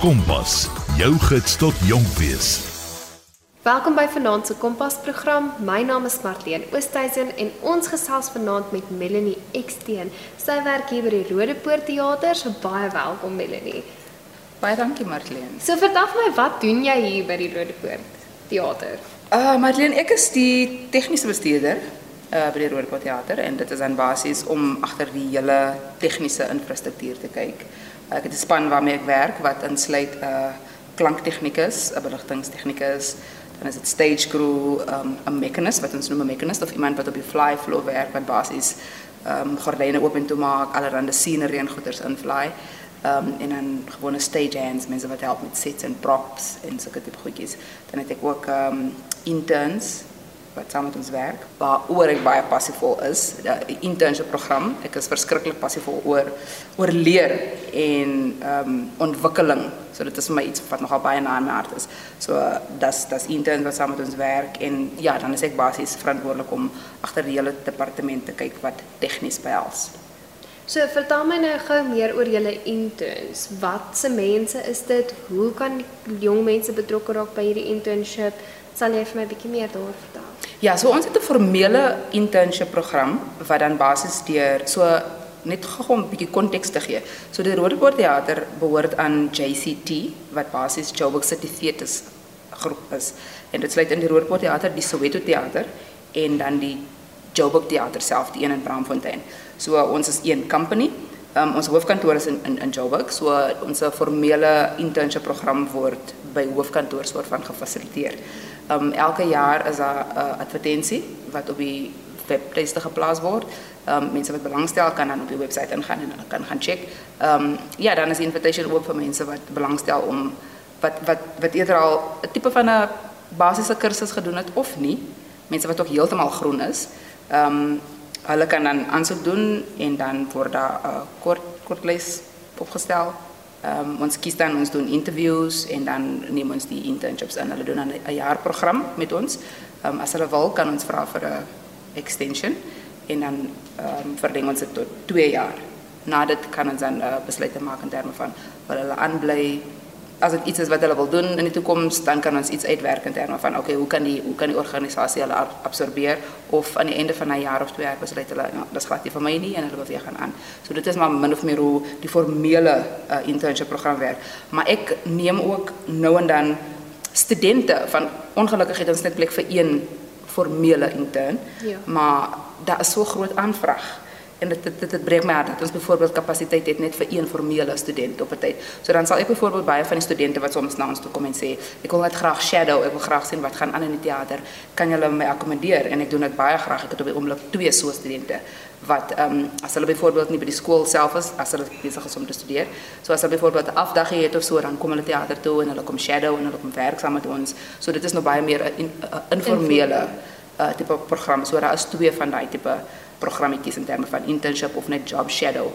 Kompas, jou gids tot jonk wees. Welkom by Vanaand se Kompas program. My naam is Marlene Oosthuizen en ons gesels vanaand met Melanie Eksteen. Sy werk hier by die Rodepoort Theater. So baie welkom Melanie. Baie dankie Marlene. So vertel my, wat doen jy hier by die Rodepoort Theater? Uh Marlene, ek is die tegniese bestuurder uh by die Rodepoort Theater en dit is aan basies om agter die hele tegniese infrastruktuur te kyk. Ek het 'n span waarmee ek werk wat insluit 'n uh, klanktegnikus, 'n beligtingtegnikus, dan is dit stage crew, um, 'n mechanist wat ons noem 'n mechanist of iemand wat op die fly floor werk wat basies ehm um, gordyne oop en toe maak, allerlei scenery en goeders invly. Ehm um, en dan gewone stage hands, mense wat help met sets en props en sulke tipe goedjies. Dan het ek ook ehm um, interns wat saam met ons werk. Waaroor ek baie passievol is, die internship program. Ek is verskriklik passievol oor oor leer en ehm um, ontwikkeling. So dit is vir my iets wat nogal baie na my hart is. So das das intern wat saam met ons werk en ja, dan is ek basies verantwoordelik om agter die hele departement te kyk wat tegnies behels. So vertel my nou gou meer oor julle interns. Wat se mense is dit? Hoe kan jong mense betrokke raak by hierdie internship? Sal jy vir my 'n bietjie meer daaroor vertel? Ja, so ons het 'n formele internship program wat dan basies deur so net gou 'n bietjie konteks te gee. So die Rodepoort Theater behoort aan JCT wat basies Joburg City Theatres groep is. En dit sluit in die Rodepoort Theater, die Soweto Theater en dan die Joburg Theater self, die een in Braamfontein. So ons is een company. Um, ons hoofkantoor is in in, in Joburg. So ons formele internship program word by hoofkantoor soort van gefasiliteer. Um, elke jaar is daar 'n uh, advertensie wat op die webtuiste geplaas word. Um, mense wat belangstel kan dan op die webwerf ingaan en hulle kan gaan check. Um, ja, dan is die invitation oop vir mense wat belangstel om wat wat wat eerder al 'n tipe van 'n basiese kursus gedoen het of nie. Mense wat ook heeltemal groen is. Um, hulle kan dan aansoek doen en dan word daar 'n uh, kort kortlys opgestel Um, ons kies dan, ons doen interviews en dan neem ons die internships in. Hulle doen dan 'n jaarprogram met ons. Um, as hulle wil, kan ons vra vir 'n extension en dan um, verleng ons dit tot 2 jaar. Na dit kan ons dan uh, besluite maak in terme van wil hulle aanbly as dit iets is wat hulle wil doen in die toekoms, dan kan ons iets uitwerk in terme van okay, hoe kan die hoe kan die organisasie hulle absorbeer of aan die einde van 'n jaar of twee jaar besluit hulle nou, dis glad nie vir my nie en hulle wil weer gaan aan. So dit is maar min of meer hoe die formele uh, internship program werk. Maar ek neem ook nou en dan studente van ongelukkig het ons net plek vir een formele intern. Ja. Maar daar is so groot aanvraag en dit dit dit breek my hart dat ons byvoorbeeld kapasiteit het net vir een formele student op 'n tyd. So dan sal ek byvoorbeeld baie van die studente wat soms na ons toe kom en sê ek wil net graag shadow, ek wil graag sien wat gaan aan in die teater. Kan julle my akkommodeer? En ek doen dit baie graag. Ek het op die oomblik twee so studente wat ehm um, as hulle byvoorbeeld nie by die skool self is as hulle besig is om te studeer. So as hulle byvoorbeeld 'n afdag het of so dan kom hulle teater toe en hulle kom shadow en hulle kom werk saam met ons. So dit is nog baie meer 'n informele uh, tipe program. So daar is twee van daai tipe programmetjies in terme van internship of net job shadow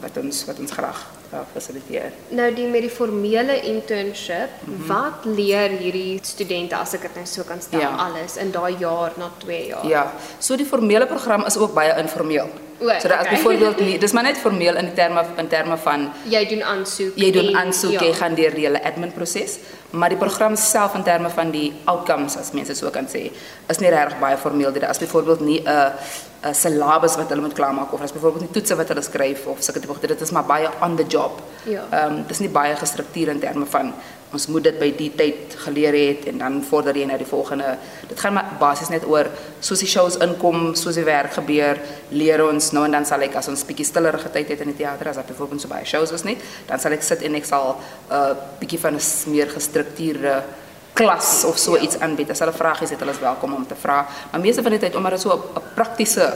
wat ons wat ons graag fasiliteer. Nou die met die formele internship, mm -hmm. wat leer hierdie studente as ek dit nou so kan stel ja. alles in daai jaar na 2 jaar? Ja. So die formele program is ook baie informeel. O, so dat okay. as byvoorbeeld nie, dis maar net formeel in terme in terme van jy doen aansoek. Jy doen aansoek, ja. jy gaan deur die hele admin proses maar die program self in terme van die outcomes as mense so kan sê is nie regtig baie formeel dit as byvoorbeeld nie 'n 'n syllabus wat hulle moet klaarmaak of as byvoorbeeld nie toetse wat hulle skryf of sulke tipe dit is maar baie on the job. Ja. Ehm um, dis nie baie gestruktureer in terme van ons moet dit by die tyd geleer het en dan vorder jy na die volgende. Dit gaan maar basies net oor soos die shows inkom, soos die werk gebeur, leer ons nou en dan sal ek as ons bietjie stiller getyd het in die teater as dat byvoorbeeld so baie shows is nie, dan sal ek sit en ek sal 'n uh, bietjie van 'n meer gestruktureerde klas of so iets aanbied. As hulle vragies het, hulle is welkom om te vra. Maar meeste van die tyd omdat dit so 'n praktiese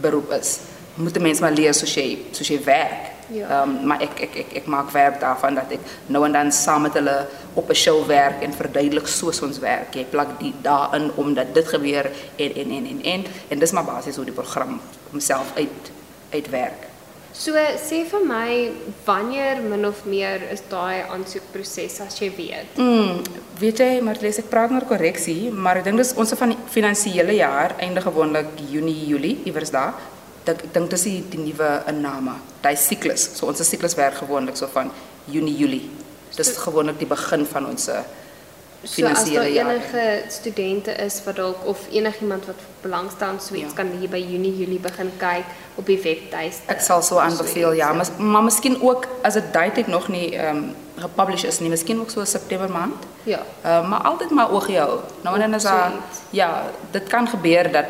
beroep is, moet 'n mens maar leer soos jy soos jy werk. Ja. Um, maar ek ek ek ek maak werk daarvan dat ek nou en dan saam met hulle op 'n show werk en verduidelik soos ons werk. Jy plak die daarin omdat dit gebeur en en en en en en dis maar basies hoe die program homself uit uitwerk. So sê vir my wanneer min of meer is daai aansoekproses as jy weet. Mm, weet jy maar lees ek praat oor korreksie, maar ek dink dis ons van die finansiële jaar einde gewoonlik Junie Julie iewers daar ek dink dis die, die nuwe inname, daai siklus. So ons siklus werk gewoonlik so van Junie Julie. Dis gewoonlik die begin van ons eh, So as daar finansiële jaar. enige studente is wat dalk of enigiemand wat belangstel aan so iets Ja. kan hier by Junie Julie begin kyk op die webtuiste. Ek sal so aanbeveel ja, maar maar miskien ook as dit duidelik nog nie ehm um, gepublish is nie, miskien ook so September maand. Ja. Uh, maar altyd maar oog hou. Nou en dan is daar ja, dit kan gebeur dat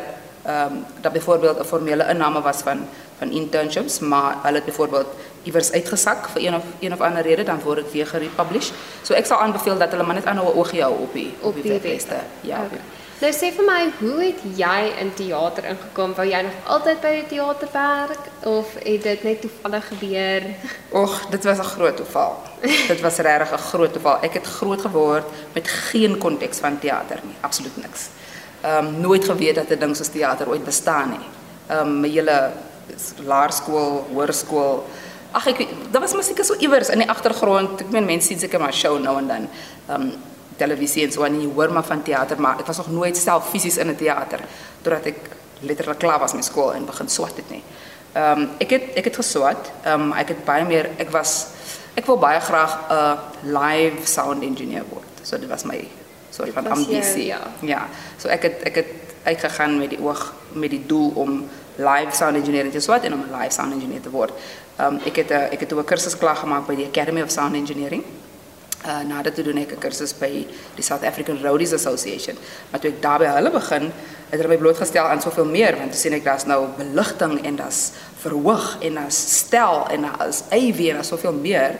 ehm um, dat byvoorbeeld 'n formele inname was van van internships, maar hulle het byvoorbeeld iewers uitgesak vir een of een of ander rede dan word dit weer gerepublish. So ek sal aanbeveel dat hulle maar net aanhou 'n oog hou op die op die webtuiste. webwerf. Ja. Okay. Nou sê vir my, hoe het jy in teater ingekom? Wou jy nog altyd by die teater werk of het dit net toevallig gebeur? Och, dit was 'n groot toeval. dit was regtig 'n groot toeval. Ek het groot geword met geen konteks van teater nie, absoluut niks. Ehm um, nooit geweet dat 'n ding soos teater ooit bestaan nie. Ehm um, my hele laerskool, hoërskool. Ag ek daar was musiek so iewers in die agtergrond. Ek meen mense sien seker maar show nou en dan. Ehm um, televisie en so en jy hoor maar van teater, maar ek was nog nooit self fisies in 'n teater totdat ek letterlik klaar was met skool en begin swat het nie. Ehm um, ek het ek het geswat. Ehm um, ek het baie meer ek was ek wil baie graag 'n live sound engineer word. So dit was my soort van ambisie. ja. ja. So ek het ek het uitgegaan met die oog met die doel om live sound engineering te swat en om 'n live sound engineer te word. Ehm um, ek het 'n ek het toe 'n kursus klaar gemaak by die Academy of Sound Engineering. Uh nadat toe doen ek 'n kursus by die South African Roadies Association. Maar toe ek daar by hulle begin, het hulle my blootgestel aan soveel meer want toe sien ek daar's nou beligting en daar's verhoog en daar's stel en daar's AV en daar's soveel meer.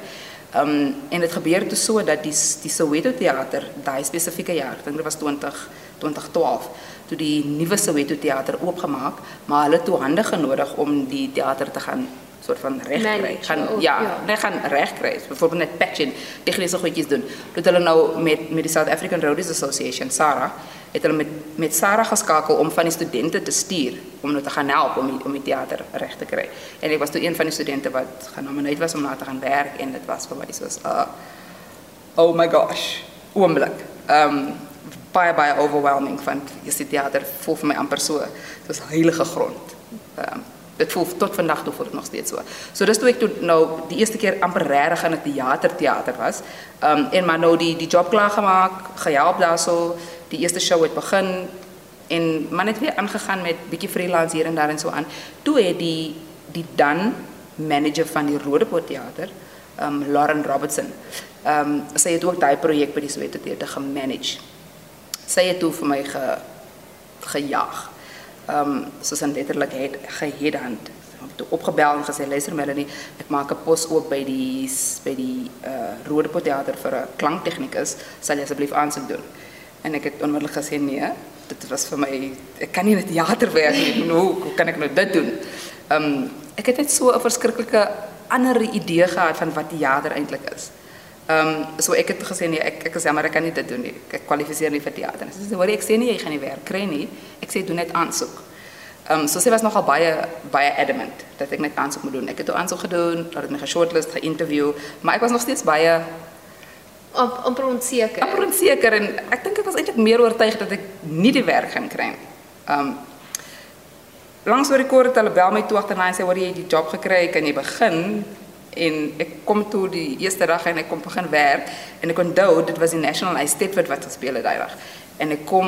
Um en dit gebeur toe so dat die die Soweto teater daai spesifieke jaar, ek dink dit was 20 2012, toe die nuwe Soweto teater oopgemaak, maar hulle het toe hande genodig om die teater te gaan soort van regkry. Manage, Gaan oh, ja, ja. nee, gaan regkry. Byvoorbeeld net patching, tegniese goedjies doen. Toe het hulle nou met met die South African Roadies Association, SARA, het hulle met met SARA geskakel om van die studente te stuur om nou te gaan help om die, om die teater reg te kry. En ek was toe een van die studente wat genomineer was om na te gaan werk en dit was vir my soos uh oh my gosh, oomblik. Ehm um, baie baie overwhelming want jy sien teater voel vir my amper so soos heilige grond. Ehm um, dit voel tot vandag toe voel dit nog steeds so. So dis toe ek toe nou die eerste keer amper regtig in 'n teater teater was. Ehm um, en maar nou die die job klaar gemaak, gehelp daarso, die eerste show het begin en maar net weer aangegaan met bietjie freelance hier en daar en so aan. Toe het die die dan manager van die Rodepoort teater, ehm um, Lauren Robertson. Um, sy het ook daai projek by die Soweto teater gemanage. Sy het toe vir my ge gejaag. Um, soos in letterlik het het toe opgebel en gesê luister Melanie, ek maak 'n pos oop by die by die uh Rodepoort teater vir 'n klanktegnikus. Sal jy asseblief aansoek doen? En ek het onmiddellik gesê nee. Dit was vir my ek kan nie in 'n teater werk nie. Nou, hoe kan ek nou dit doen? Ehm ek het net so 'n verskriklike ander idee gehad van wat teater eintlik is. Um, so ek het gesê nee, ek ek jammer ek kan nie dit doen nie. Ek kwalifiseer nie vir teater. Sy sê hoor ek sê nie jy gaan nie werk kry doen net aansoek. Ehm so was nogal baie baie adamant dat ek net aansoek moet doen. Ek het toe aansoek gedoen, dat het my geshortlist, geïnterview, maar ek was nog steeds baie Am- amper onseker. amper onseker en ek dink ek was eintlik meer oortuig dat ek nie die werk gaan kry nie. Ehm langs die kort hulle bel my toe agterna en sê hoor jy het die job gekry, kan jy begin? En ek kom toe die eerste dag en ek kom begin werk en ek onthou dit was die National Ice Stedford wat gespeel het daai dag. En ek kom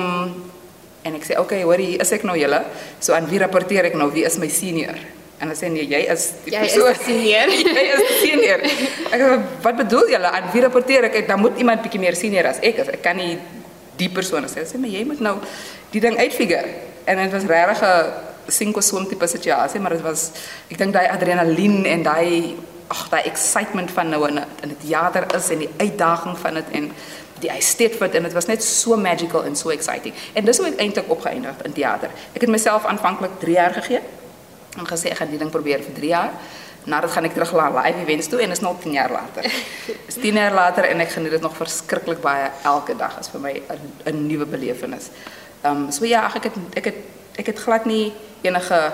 en ek sê oké, okay, hoor hier is ek nou julle. So aan wie rapporteer ek nou? Wie is my senior? En hulle sê nee, jy is die Jy is persoon. die senior. jy is senior. Ek sê wat bedoel julle? Aan wie rapporteer ek? Dan moet iemand bietjie meer senior as ek is. Ek kan nie die persoon sê. Sê maar jy moet nou die ding uitfigure. En dit was regtig 'n sink or swim tipe situasie, maar dit was ek dink daai adrenalien en daai ag daai excitement van nou in 'n in 'n teater is en die uitdaging van dit en die Stedford en dit was net so magical en so exciting. En dis hoe ek eintlik opgeëindig in teater. Ek het myself aanvanklik 3 jaar gegee en gesê ek gaan die ding probeer vir 3 jaar. Na dit gaan ek terug na live events toe en is nou 10 jaar later. Is 10 jaar later en ek geniet dit nog verskriklik baie elke dag is vir my 'n 'n nuwe belewenis. Ehm um, so ja, ek het ek het ek het glad nie enige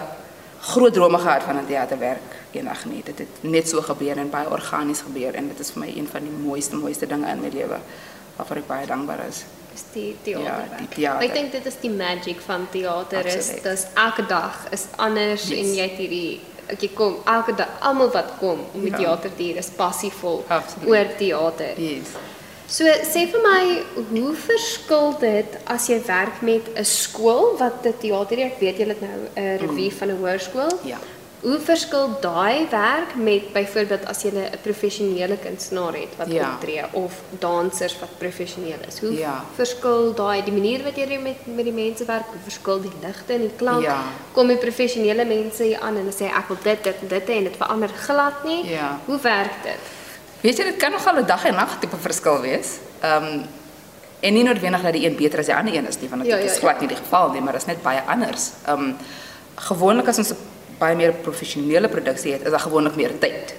groot drome gehad van 'n teaterwerk eendag nie. Dit het net so gebeur en baie organies gebeur en dit is vir my een van die mooiste mooiste dinge in my lewe waarvoor ek baie dankbaar is. Is die teater. die teater. Ek dink dit is die magic van teater is Absoluut. dis elke dag is anders Yes. en jy het hierdie okay, kom elke dag almal wat kom om die Ja. teater te hier is passievol Absoluut. oor teater. Yes. So sê vir my, hoe verskil dit as jy werk met 'n skool wat 'n teater? Ek weet julle het nou 'n revue van 'n hoërskool. Ja. Hoe verskil daai werk met byvoorbeeld as jy 'n professionele kunstenaar het wat Ja. optree of dansers wat professioneel is? Hoe Ja. verskil daai die manier wat jy met met die mense werk? Hoe verskil die ligte en die klank? Ja. Kom die professionele mense hier aan en hulle sê ek wil dit dit en dit en dit verander glad nie. Ja. Hoe werk dit? Weet jy dit kan nogal 'n dag en nag tipe verskil wees. Ehm um, en nie noodwendig dat die een beter as die ander een is nie, want dit Ja, ja, is ja. glad nie die geval nie, maar dit is net baie anders. Ehm um, gewoonlik as ons 'n baie meer professionele produksie het, is daar gewoonlik meer tyd.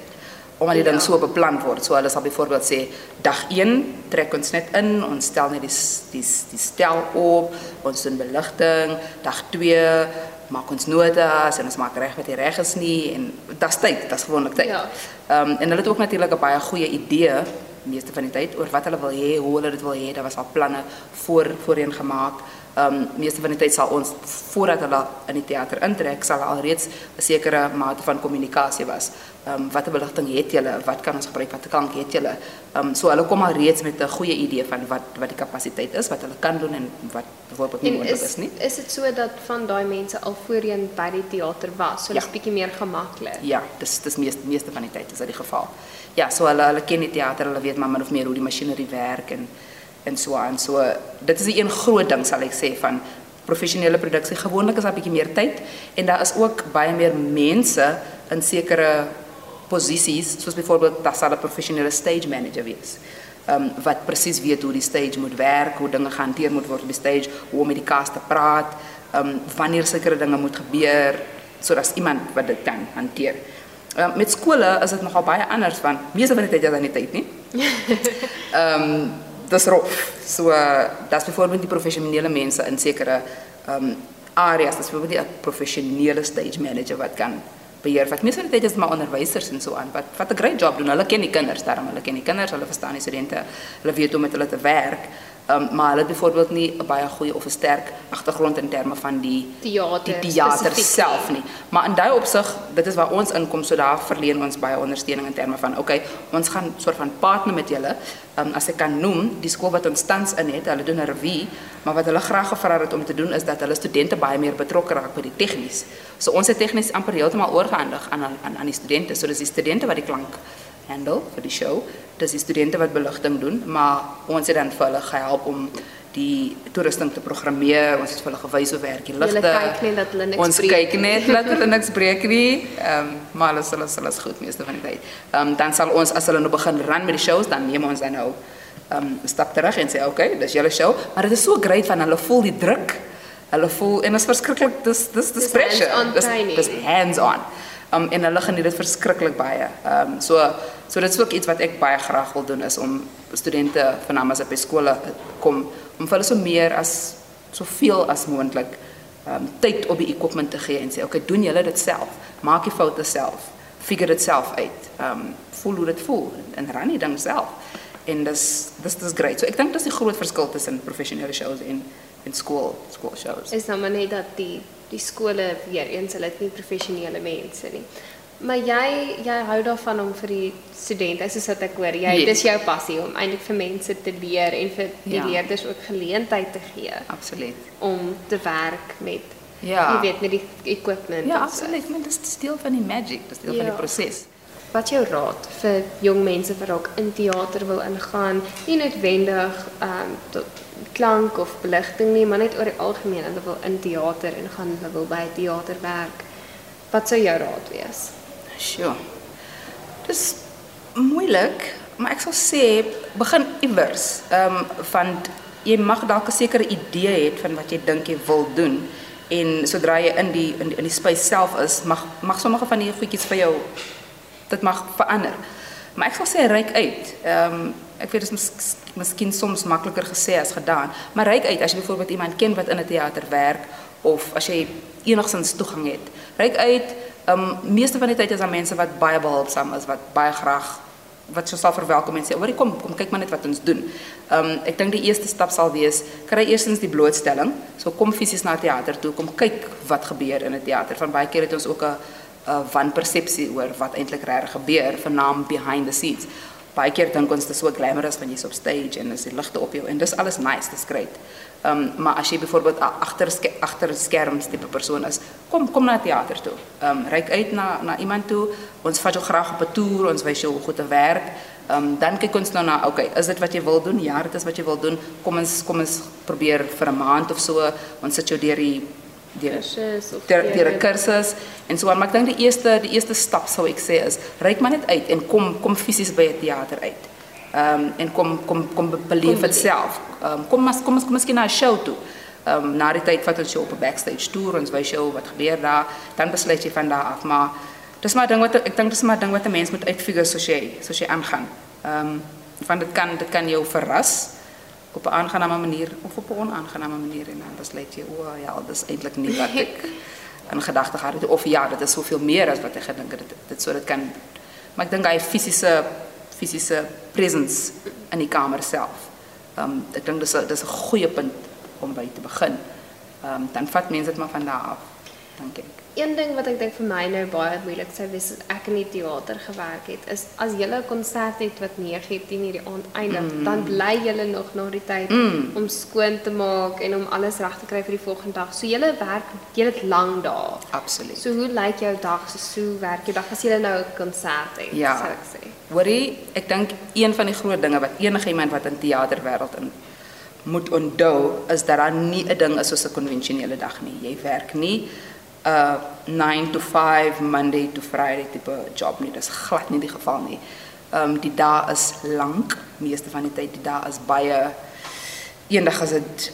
Omdat die Ja. ding so beplan word. So hulle sal byvoorbeeld sê dag 1 trek ons net in, ons stel net die die die stel op, ons doen beligting, dag 2 maak ons notas en ons maak reg wat nie reg is nie en dis tyd, dis gewoonlik tyd. Ja. Ehm um, en hulle het ook natuurlik 'n baie goeie idee meeste van die tyd oor wat hulle wil hê, hoe hulle dit wil hê. Daar was al planne voor voorheen gemaak. Ehm um, meeste van die tyd sal ons voordat hulle in die teater intrek, sal al reeds 'n sekere mate van kommunikasie was. Ehm um, watter beligting het julle? Wat kan ons gebruik? Watter klank het julle? Ehm um, so hulle kom al reeds met 'n goeie idee van wat wat die kapasiteit is, wat hulle kan doen en wat byvoorbeeld nie moontlik is is nie. is dit so dat van daai mense al voorheen by die teater was, so Ja. dis bietjie meer gemaklik. Ja, dis dis meeste meeste van die tyd is dit die geval. Ja, so hulle hulle ken die teater, hulle weet maar min of meer hoe die masjinerie werk en en so aan. So dit is die een groot ding sal ek sê van professionele produksie. Gewoonlik is daar 'n bietjie meer tyd en daar is ook baie meer mense in sekere posisies, soos byvoorbeeld daar sal 'n professionele stage manager wees. Ehm um, wat presies weet hoe die stage moet werk, hoe dinge gehanteer moet word op die stage, hoe om met die cast te praat, ehm um, wanneer sekere dinge moet gebeur, sodat iemand wat dit kan hanteer. Ehm met skole is dit nogal baie anders van meeste van die tyd is daar nie tyd nie. Ehm um, dis rof. So daar's byvoorbeeld die professionele mense in sekere ehm um, areas, dis byvoorbeeld 'n professionele stage manager wat kan beheer. Wat meeste van die tyd is maar onderwysers en so aan wat wat 'n great job doen. Hulle ken die kinders, daarom hulle ken die kinders, hulle verstaan die studente. Hulle weet hoe om met hulle te werk. Um, maar hulle het byvoorbeeld nie 'n baie goeie of 'n sterk agtergrond in terme van die Teater die teater self nie. Maar in daai opsig, dit is waar ons inkom, so daar verleen ons baie ondersteuning in terme van okay, ons gaan soort van partner met julle. Um, as ek kan noem, die skool wat ons tans in het, hulle doen 'n revue, maar wat hulle graag gevra het om te doen is dat hulle studente baie meer betrokke raak by die tegnies. So ons het tegnies amper heeltemal oorgehandig aan aan aan die studente. So dis die studente wat die klank handle vir die show. Dis die studente wat beligting doen, maar ons het dan vir hulle gehelp om die toerusting te programmeer. Ons het vir hulle gewys hoe werk die ligte. Julle kyk net dat hulle niks Ons breek kyk net dat hulle niks breek nie. Ehm um, maar hulle hulle hulle is goed meeste van die tyd. Ehm um, dan sal ons as hulle nou begin run met die shows, dan neem ons dan nou ehm um, stap terug en sê okay, dis julle show, maar dit is so great van hulle voel die druk. Hulle voel en dit is verskriklik dis dis dis pressure. Dis dis hands on. Um, en hulle geniet dit verskriklik baie. Ehm um, so so dit is ook iets wat ek baie graag wil doen is om studente vanaand as op skole kom om vir hulle so meer as soveel as moontlik um, tyd op die equipment te gee en sê okay, doen julle dit self. Maak die foute self. Figure dit self uit. Ehm um, voel hoe dit voel en ran die ding self. En dis dis dis great. So ek dink dis die groot verskil tussen professionele shows en en skool skool shows. is nou maar net dat die die skole weer eens hulle het nie professionele mense nie. Maar jy jy hou daarvan om vir die studente, soos wat ek hoor, jy Yes. dis jou passie om eintlik vir mense te leer en vir die Ja. leerders ook geleentheid te gee Absoluut. om te werk met Ja. jy weet met die equipment. Ja, so. absoluut. Maar dis dis deel van die magic, dis deel van Ja. die proses. Wat is jou raad vir jong mense wat dalk in teater wil ingaan, nie noodwendig ehm um, tot klank of beligting nie, maar net oor die algemeen, hulle wil in teater ingaan, hulle wil by teater werk. Wat sou jou raad wees? Sjoe. Dis moeilik, maar ek sal sê begin iewers. Ehm um, van jy mag dalk 'n sekere idee hê van wat jy dink jy wil doen en sodra jy in die in die, in die space self is, mag mag sommige van die goedjies vir jou dit mag verander. Maar ek sal sê ryk uit. Ehm um, ek weet dit is mis, miskien soms makliker gesê as gedaan, maar ryk uit as jy byvoorbeeld iemand ken wat in 'n teater werk of as jy enigsins toegang het. Ryk uit. Ehm um, meeste van die tyd is daar mense wat baie behulpsaam is, wat baie graag wat jou sal verwelkom en sê, "Hoerie kom, kom kyk maar net wat ons doen." Ehm um, ek dink die eerste stap sal wees kry eerstens die blootstelling. So kom fisies na teater toe, kom kyk wat gebeur in 'n teater. Van baie keer het ons ook 'n 'n wanpersepsie oor wat eintlik regtig gebeur, vernaam behind the scenes. Baie keer dink ons dit is so glamorous wanneer jy's op stage en as die ligte op jou en dis alles nice, dis great. Ehm um, maar as jy byvoorbeeld agter agter skerms tipe persoon is, kom kom na teater toe. Ehm um, reik uit na na iemand toe. Ons vat jou graag op 'n toer, ons wys jou hoe goed te werk. Ehm um, dan kyk ons nou na, okay, is dit wat jy wil doen? Ja, dit is wat jy wil doen. Kom ons kom ons probeer vir 'n maand of so. Ons sit jou deur die deur deur 'n kursus en so aan. Maar ek dink die eerste die eerste stap sou ek sê is, reik maar net uit en kom kom fisies by 'n teater uit. Ehm um, en kom kom kom be- beleef dit self. Ehm um, kom mas kom mas kom miskien na 'n show toe. Ehm um, na die tyd vat ons jou op 'n backstage tour, ons wys jou wat gebeur daar, dan besluit jy van daar af, maar dis maar ding wat ek dink dis maar ding wat 'n mens moet uitfigure soos jy soos jy aangaan. Ehm um, van dit kan dit kan jou verras op 'n aangename manier of op 'n onaangename manier en dan besluit jy o ja, dis eintlik nie wat ek in gedagte gehad het of ja, dit is soveel meer as wat ek gedink het dit dit so dit kan maar ek dink hy fisiese fisiese presence in die kamer self. Ehm um, ek dink dis 'n dis 'n goeie punt om by te begin. Ehm um, dan vat mense dit maar van daar af, dink ek. Een ding wat ek dink vir my nou baie moeilik sou wees as ek in die teater gewerk het, is as jy 'n konsert het wat 9:10 in die aand eindig, mm. dan bly jy nog na die tyd mm. om skoon te maak en om alles reg te kry vir die volgende dag. So jy werk jy dit lank daar. Absoluut. So hoe lyk jou dag? So, so werk jou dag as jy nou 'n konsert het, Ja. sou ek sê. Hoorie, ek dink een van die groot dinge wat enige iemand wat in teaterwêreld in moet onthou is dat daar nie 'n ding is soos 'n konvensionele dag nie. Jy werk nie uh, 9 to 5 Monday to Friday tipe job nie. Dis glad nie die geval nie. Ehm um, die dae is lank, meeste van die tyd die dae is baie eendag is dit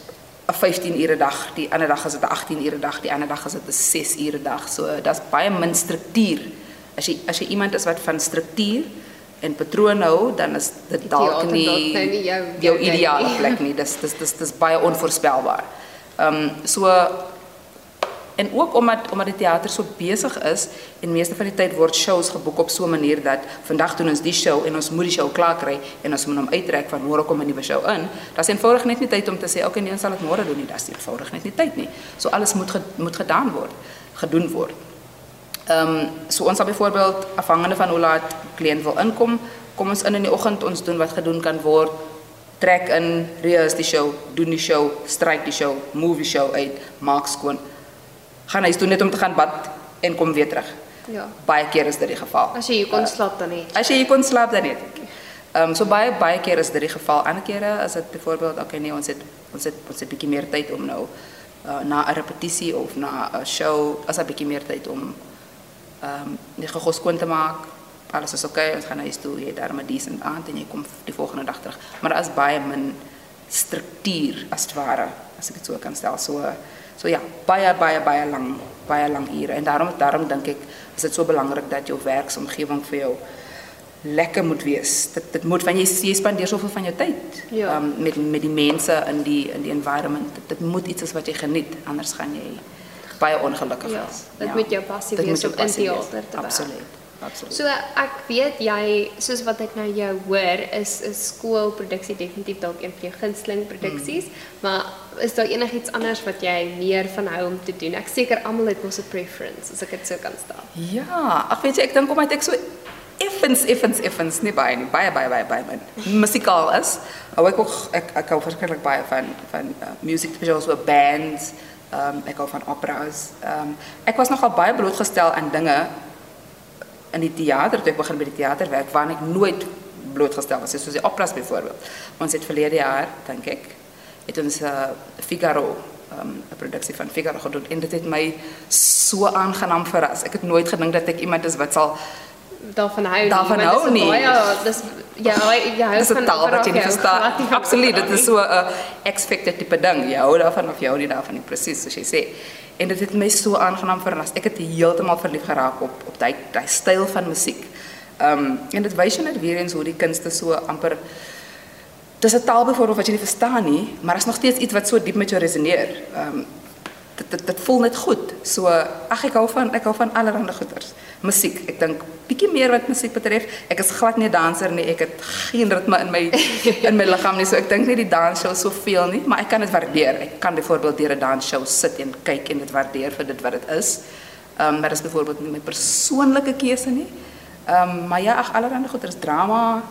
'n 15 ure dag, die ander dag is dit 'n 18 ure dag, die ander dag is dit 'n 6 ure dag. So daar's baie min struktuur. As jy as jy iemand is wat van struktuur en patroon hou, dan is dit dalk nie nou nie jou- jou ideale plek nie. Dis dis dis dis baie onvoorspelbaar. Ehm um, so en ook omdat omdat die teater so besig is en meeste van die tyd word shows geboek op so 'n manier dat vandag doen ons die show en ons moet die show klaar kry en ons moet hom uittrek van môre kom 'n nuwe show in. Daar's eenvoudig net nie tyd om te sê okay nee ons sal dit môre doen nie. Daar's eenvoudig net nie tyd nie. So alles moet ge, moet gedaan word, gedoen word. Ehm um, so ons sal byvoorbeeld afhangende van hoe laat kliënt wil inkom, kom ons in in die oggend, ons doen wat gedoen kan word. Trek in, rehearse die show, doen die show, stryk die show, move die show uit, maak skoon. Gaan huis toe net om te gaan bad en kom weer terug. Ja. Baie keer is dit die geval. As jy hier kon slaap dan net. As jy hier kon slaap dan net. Ehm um, so baie baie keer is dit die geval. Ander kere is dit byvoorbeeld okay nee, ons het ons het ons het bietjie meer tyd om nou uh, na 'n repetisie of na 'n show, as 'n bietjie meer tyd om ehm um, die gogos skoon te maak. Alles is okay, ons gaan huis toe, jy het daar 'n decent aand en jy kom die volgende dag terug. Maar daar is baie min struktuur as ware, as ek dit so kan stel. So so ja, baie baie baie lang baie lang ure en daarom daarom dink ek is dit so belangrik dat jou werksomgewing vir jou lekker moet wees. Dit dit moet van jy jy spandeer soveel van jou tyd Ja. um, met met die mense in die in die environment. Dit, dit moet iets is wat jy geniet, anders gaan jy baie ongelukkig Ja, is. dit moet jou passie Dit wees om in wees. teater te werk. Absoluut. Absoluut. So ek weet jy soos wat ek nou jou hoor is 'n skoolproduksie definitief dalk een van jou gunsteling produksies, Hmm. maar is daar enigiets anders wat jy meer van hou om te doen? Ek seker almal het mos 'n preference as ek dit so kan stel. Ja, ag weet jy, ek dink omdat ek so effens effens effens nie baie nie, baie baie baie baie min musikaal is. Hou ek ook ek ek hou verskriklik baie van van uh, music spesiaal so bands. Ehm um, ek hou van operas. Ehm um, ek was nogal baie blootgestel aan dinge in die teater toe ek begin by die teater werk waar ek nooit blootgestel was, soos die operas byvoorbeeld. Ons het verlede jaar, dink ek, het ons uh, Figaro um, 'n produksie van Figaro gedoen en dit het my so aangenaam verras. Ek het nooit gedink dat ek iemand is wat sal Daarvan hou nie. Daarvan hou nie. Baie dis ja, jy hou dis 'n taal wat jy nie verstaan. Absoluut, dit is so 'n expected tipe ding. Jy hou daarvan of jy hou nie daarvan nie, presies soos jy sê. En dit het my so aangenaam verras. Ek het heeltemal verlief geraak op op daai daai styl van musiek. Ehm um, en dit wys jou net weer eens hoe die kunste so amper dis 'n taal byvoorbeeld wat jy nie verstaan nie, maar is nog steeds iets wat so diep met jou resoneer. Ehm um, dit, dit dit voel net goed. So ag ek hou van ek hou van allerlei goeters. Musiek. Ek dink bietjie meer wat musiek betref. Ek is glad nie 'n danser nie. Ek het geen ritme in my in my liggaam nie. So ek dink nie die dansshow soveel nie, maar ek kan dit waardeer. Ek kan byvoorbeeld deur 'n dansshow sit en kyk en dit waardeer vir dit wat dit is. Ehm um, maar dis byvoorbeeld nie my persoonlike keuse nie. Ehm um, maar ja, ag allerhande goed, daar's drama.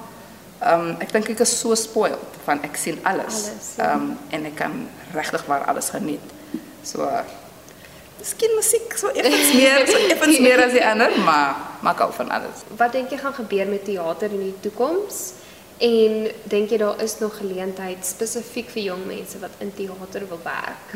Ehm um, ek dink ek is so spoiled van ek sien alles. Ja. Ehm um, en ek kan regtig waar alles geniet. So Miskien musiek so effens meer, so effens meer as die ander, maar maar ek hou van alles. Wat dink jy gaan gebeur met teater in die toekoms? En dink jy daar is nog geleentheid spesifiek vir jong mense wat in teater wil werk?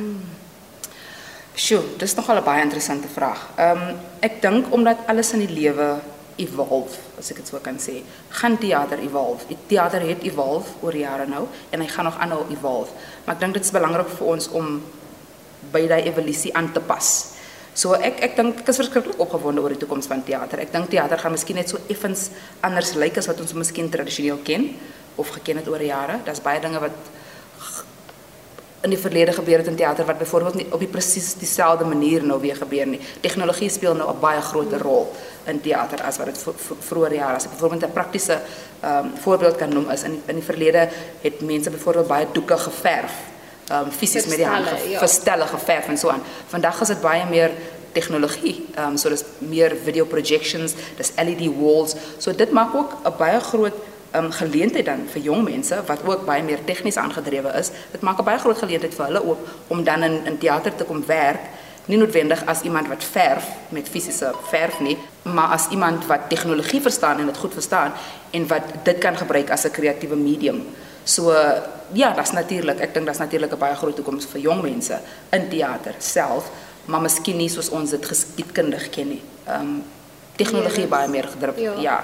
Sjoe, dis nogal 'n baie interessante vraag. Ehm um, ek dink omdat alles in die lewe evolve, as ek dit so kan sê, gaan teater evolve. Die teater het evolve oor jare nou en hy gaan nog aanhou evolve. Maar ek dink dit is belangrik vir ons om by daai evolusie aan te pas. So ek ek dink ek is verskriklik opgewonde oor die toekoms van teater. Ek dink teater gaan miskien net so effens anders lyk as wat ons miskien tradisioneel ken of geken het oor jare. Daar's baie dinge wat in die verlede gebeur het in teater wat byvoorbeeld nie op die presies dieselfde manier nou weer gebeur nie. Tegnologie speel nou 'n baie groter rol in teater as wat dit vroeër jare as ek byvoorbeeld 'n praktiese ehm um, voorbeeld kan noem is in in die verlede het mense byvoorbeeld baie doeke geverf um, fisies met die hand ja. verstelle geverf en so aan. Vandag is dit baie meer tegnologie. Ehm um, so dis meer video projections, dis LED walls. So dit maak ook 'n baie groot um, geleentheid dan vir jong mense wat ook baie meer tegnies aangedrewe is. Dit maak 'n baie groot geleentheid vir hulle ook om dan in in teater te kom werk. Nie noodwendig as iemand wat verf met fisiese verf nie, maar as iemand wat tegnologie verstaan en dit goed verstaan en wat dit kan gebruik as 'n kreatiewe medium. So ja, dat's natuurlik. Ek dink dat's natuurlik 'n baie groot toekoms vir jong mense in teater self, maar miskien nie soos ons dit geskiedkundig ken nie. Ehm um, tegnologie Ja, baie meer gedruk. ja. Ja.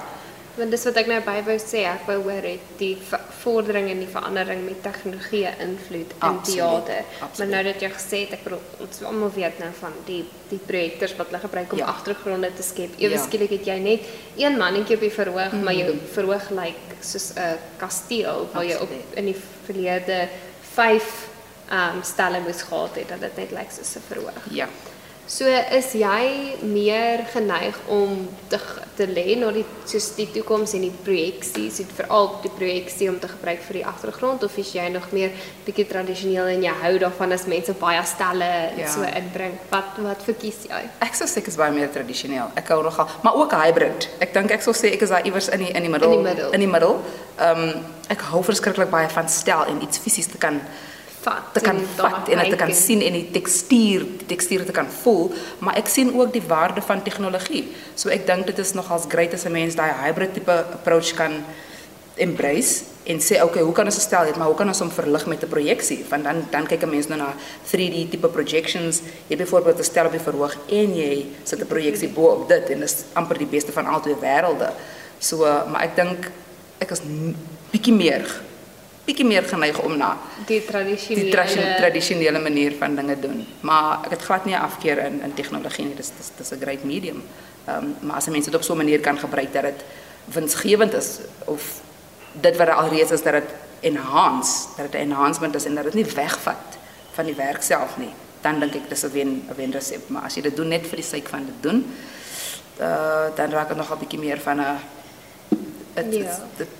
Want dis wat ek nou by wou sê, ek wou hoor het die vordering en die verandering met tegnologie invloed in Absoluut, teater. Maar absoluut. nou dat jy gesê het, ek bedoel ons almal weet nou van die die projektors wat hulle gebruik om Ja. agtergronde te skep. Ewe Ja. skielik het jy net een mannetjie op die verhoog, maar jou Mhm. verhoog lyk soos 'n kasteel waar jy op in die verlede 5 ehm um, stelle moes gehad het dat dit net lyk soos 'n verhoog. ja. So is jy meer geneig om te te lê na die soos die toekoms en die projeksies, het veral die projeksie om te gebruik vir die agtergrond of is jy nog meer bietjie tradisioneel en jy hou daarvan as mense baie stelle Ja. so inbring? Wat wat verkies jy? Ek sou sê ek is baie meer tradisioneel. Ek hou nogal, maar ook hybrid. Ek dink ek sou sê ek is daar iewers in die in die middel. In die middel. Ehm ek hou verskriklik baie van stel en iets fisies te kan Vat te kan en vat en dit te kan sien en die tekstuur, die tekstuur te kan voel, maar ek sien ook die waarde van tegnologie. So ek dink dit is nogals great as 'n mens daai hybrid tipe approach kan embrace en sê okay, hoe kan ons 'n stel maar hoe kan ons hom verlig met 'n projeksie? Want dan dan kyk 'n mens nou na 3D tipe projections. Jy byvoorbeeld 'n stel op die verhoog en jy sit 'n projeksie bo op dit en dis amper die beste van albei wêrelde. So, uh, maar ek dink ek is bietjie meer bietjie meer geneig om na die die tradisionele tradi- tradisionele manier van dinge doen. Maar ek het glad nie 'n afkeer in in tegnologie nie. Dis dis dis 'n great medium. Ehm um, maar as 'n mens dit op so 'n manier kan gebruik dat dit winsgewend is of dit wat er alreeds is dat dit enhance, dat dit 'n enhancement is en dat dit nie wegvat van die werk self nie, dan dink ek dis 'n wen 'n wen resep. Maar as jy dit doen net vir die sake van dit doen, uh, dan raak dit nog 'n bietjie meer van 'n it's, Ja. it's,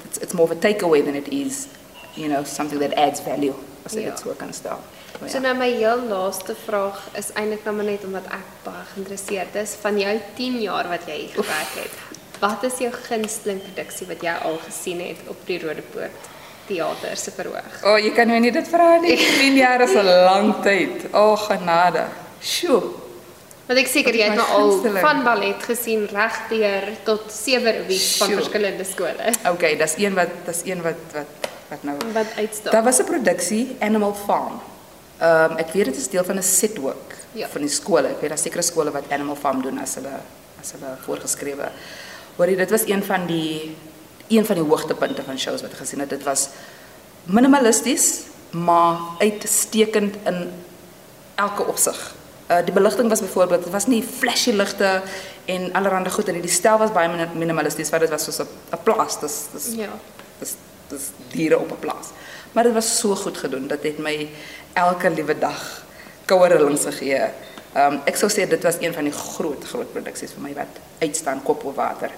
it's, it's more of a takeaway than it is, you know, something that adds value, as ek Ja. dit so kan stel. So, So ja. nou my heel laaste vraag is eintlik nou maar net omdat ek baie geïnteresseerd is van jou 10 jaar wat jy hier gewerk het. Wat is jou gunsteling produksie wat jy al gesien het op die Rodepoort teater se verhoog? O, oh, jy kan my nie dit vra nie. 10 jaar is 'n lang tyd. O, oh, genade. Sjoe. Want ek seker jy het nou al gunsteling? van ballet gesien regdeur tot sewe revues van verskillende skole. Okay, dis een wat dis een wat wat wat nou Wat uitstaan. Daar was 'n produksie Animal Farm. Ehm um, ek weet dit is deel van 'n setwork Ja. van die skole. Ek weet daar sekere skole wat Animal Farm doen as hulle as hulle voorgeskrewe. Hoorie, dit was een van die een van die hoogtepunte van shows wat ek gesien het. Dit was minimalisties, maar uitstekend in elke opsig. Uh die beligting was byvoorbeeld, dit was nie flashy ligte en allerlei goed en die stel was baie min- minimalisties, want dit was soos 'n plaas. Dis dis Ja. Dis dis diere op 'n plaas. Maar dit was so goed gedoen. Dit het my elke liewe dag koue rillings gegee. Um ek sou sê dit was een van die groot groot produksies vir my wat uitstaan kop op water.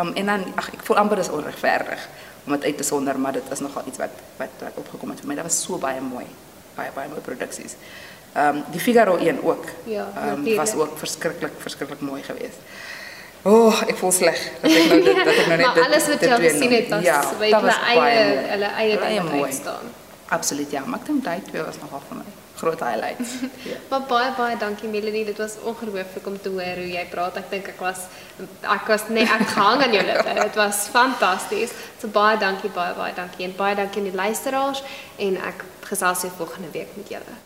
Um en dan ag ek voel amper dis onregverdig om dit uit te sonder, maar dit is nogal iets wat wat wat opgekom het vir my. Dit was so baie mooi. Baie baie mooi produksies. Ehm um, die Figaro een ook. Ja, um, natuurlijk. was ook verskriklik verskriklik mooi geweest. Oh, ek voel sleg dat ek nou dit dat ek nou net dit alles wat jy gesien het, was ja, dat hulle eie hulle eie Hulle ding wat mooi. uitstaan. Absoluut ja, maar ek dink daai twee was nogal vir my groot highlights. ja. Maar baie baie dankie Melanie, dit was ongelooflik om te hoor hoe jy praat. Ek dink ek was ek was net ek hang aan jou lippe. Dit was fantasties. So baie dankie, baie baie dankie en baie dankie aan die luisteraars en ek gesels weer volgende week met julle.